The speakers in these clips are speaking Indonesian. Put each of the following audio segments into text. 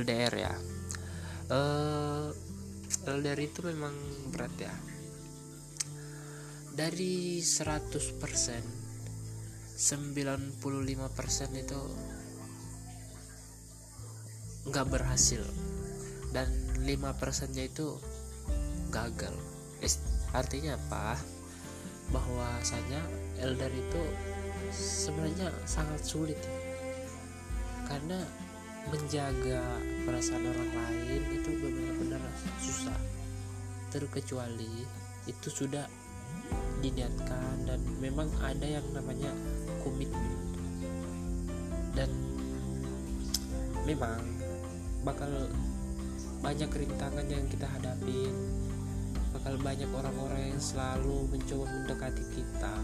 LDR ya. Uh, eh, LDR itu memang berat ya. Dari 100% 95% itu nggak berhasil. Dan 5 persennya itu gagal. Artinya apa? Bahwasanya elder itu sebenarnya sangat sulit. Karena menjaga perasaan orang lain itu benar-benar susah. Terkecuali itu sudah diniatkan dan memang ada yang namanya komitmen. Dan memang bakal banyak rintangan yang kita hadapi bakal banyak orang-orang yang selalu mencoba mendekati kita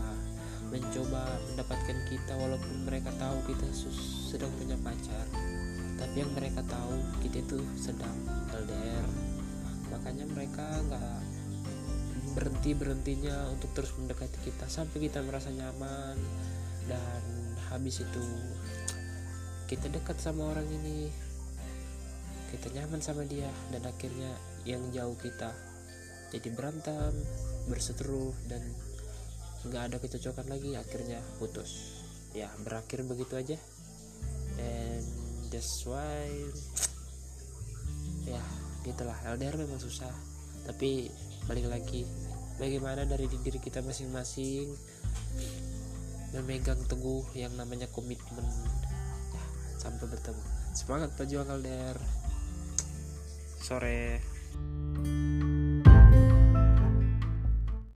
mencoba mendapatkan kita walaupun mereka tahu kita sedang punya pacar. Tapi yang mereka tahu kita itu sedang LDR makanya mereka nggak berhenti berhentinya untuk terus mendekati kita sampai kita merasa nyaman. Dan habis itu kita dekat sama orang ini. Kita nyaman sama dia dan akhirnya yang jauh kita jadi berantem berseteru dan nggak ada kecocokan lagi akhirnya putus. Ya berakhir begitu aja. And that's why ya gitulah. LDR memang susah. Tapi balik lagi bagaimana dari diri kita masing-masing memegang teguh yang namanya komitmen. Ya, sampai bertemu. Semangat pejuang LDR sore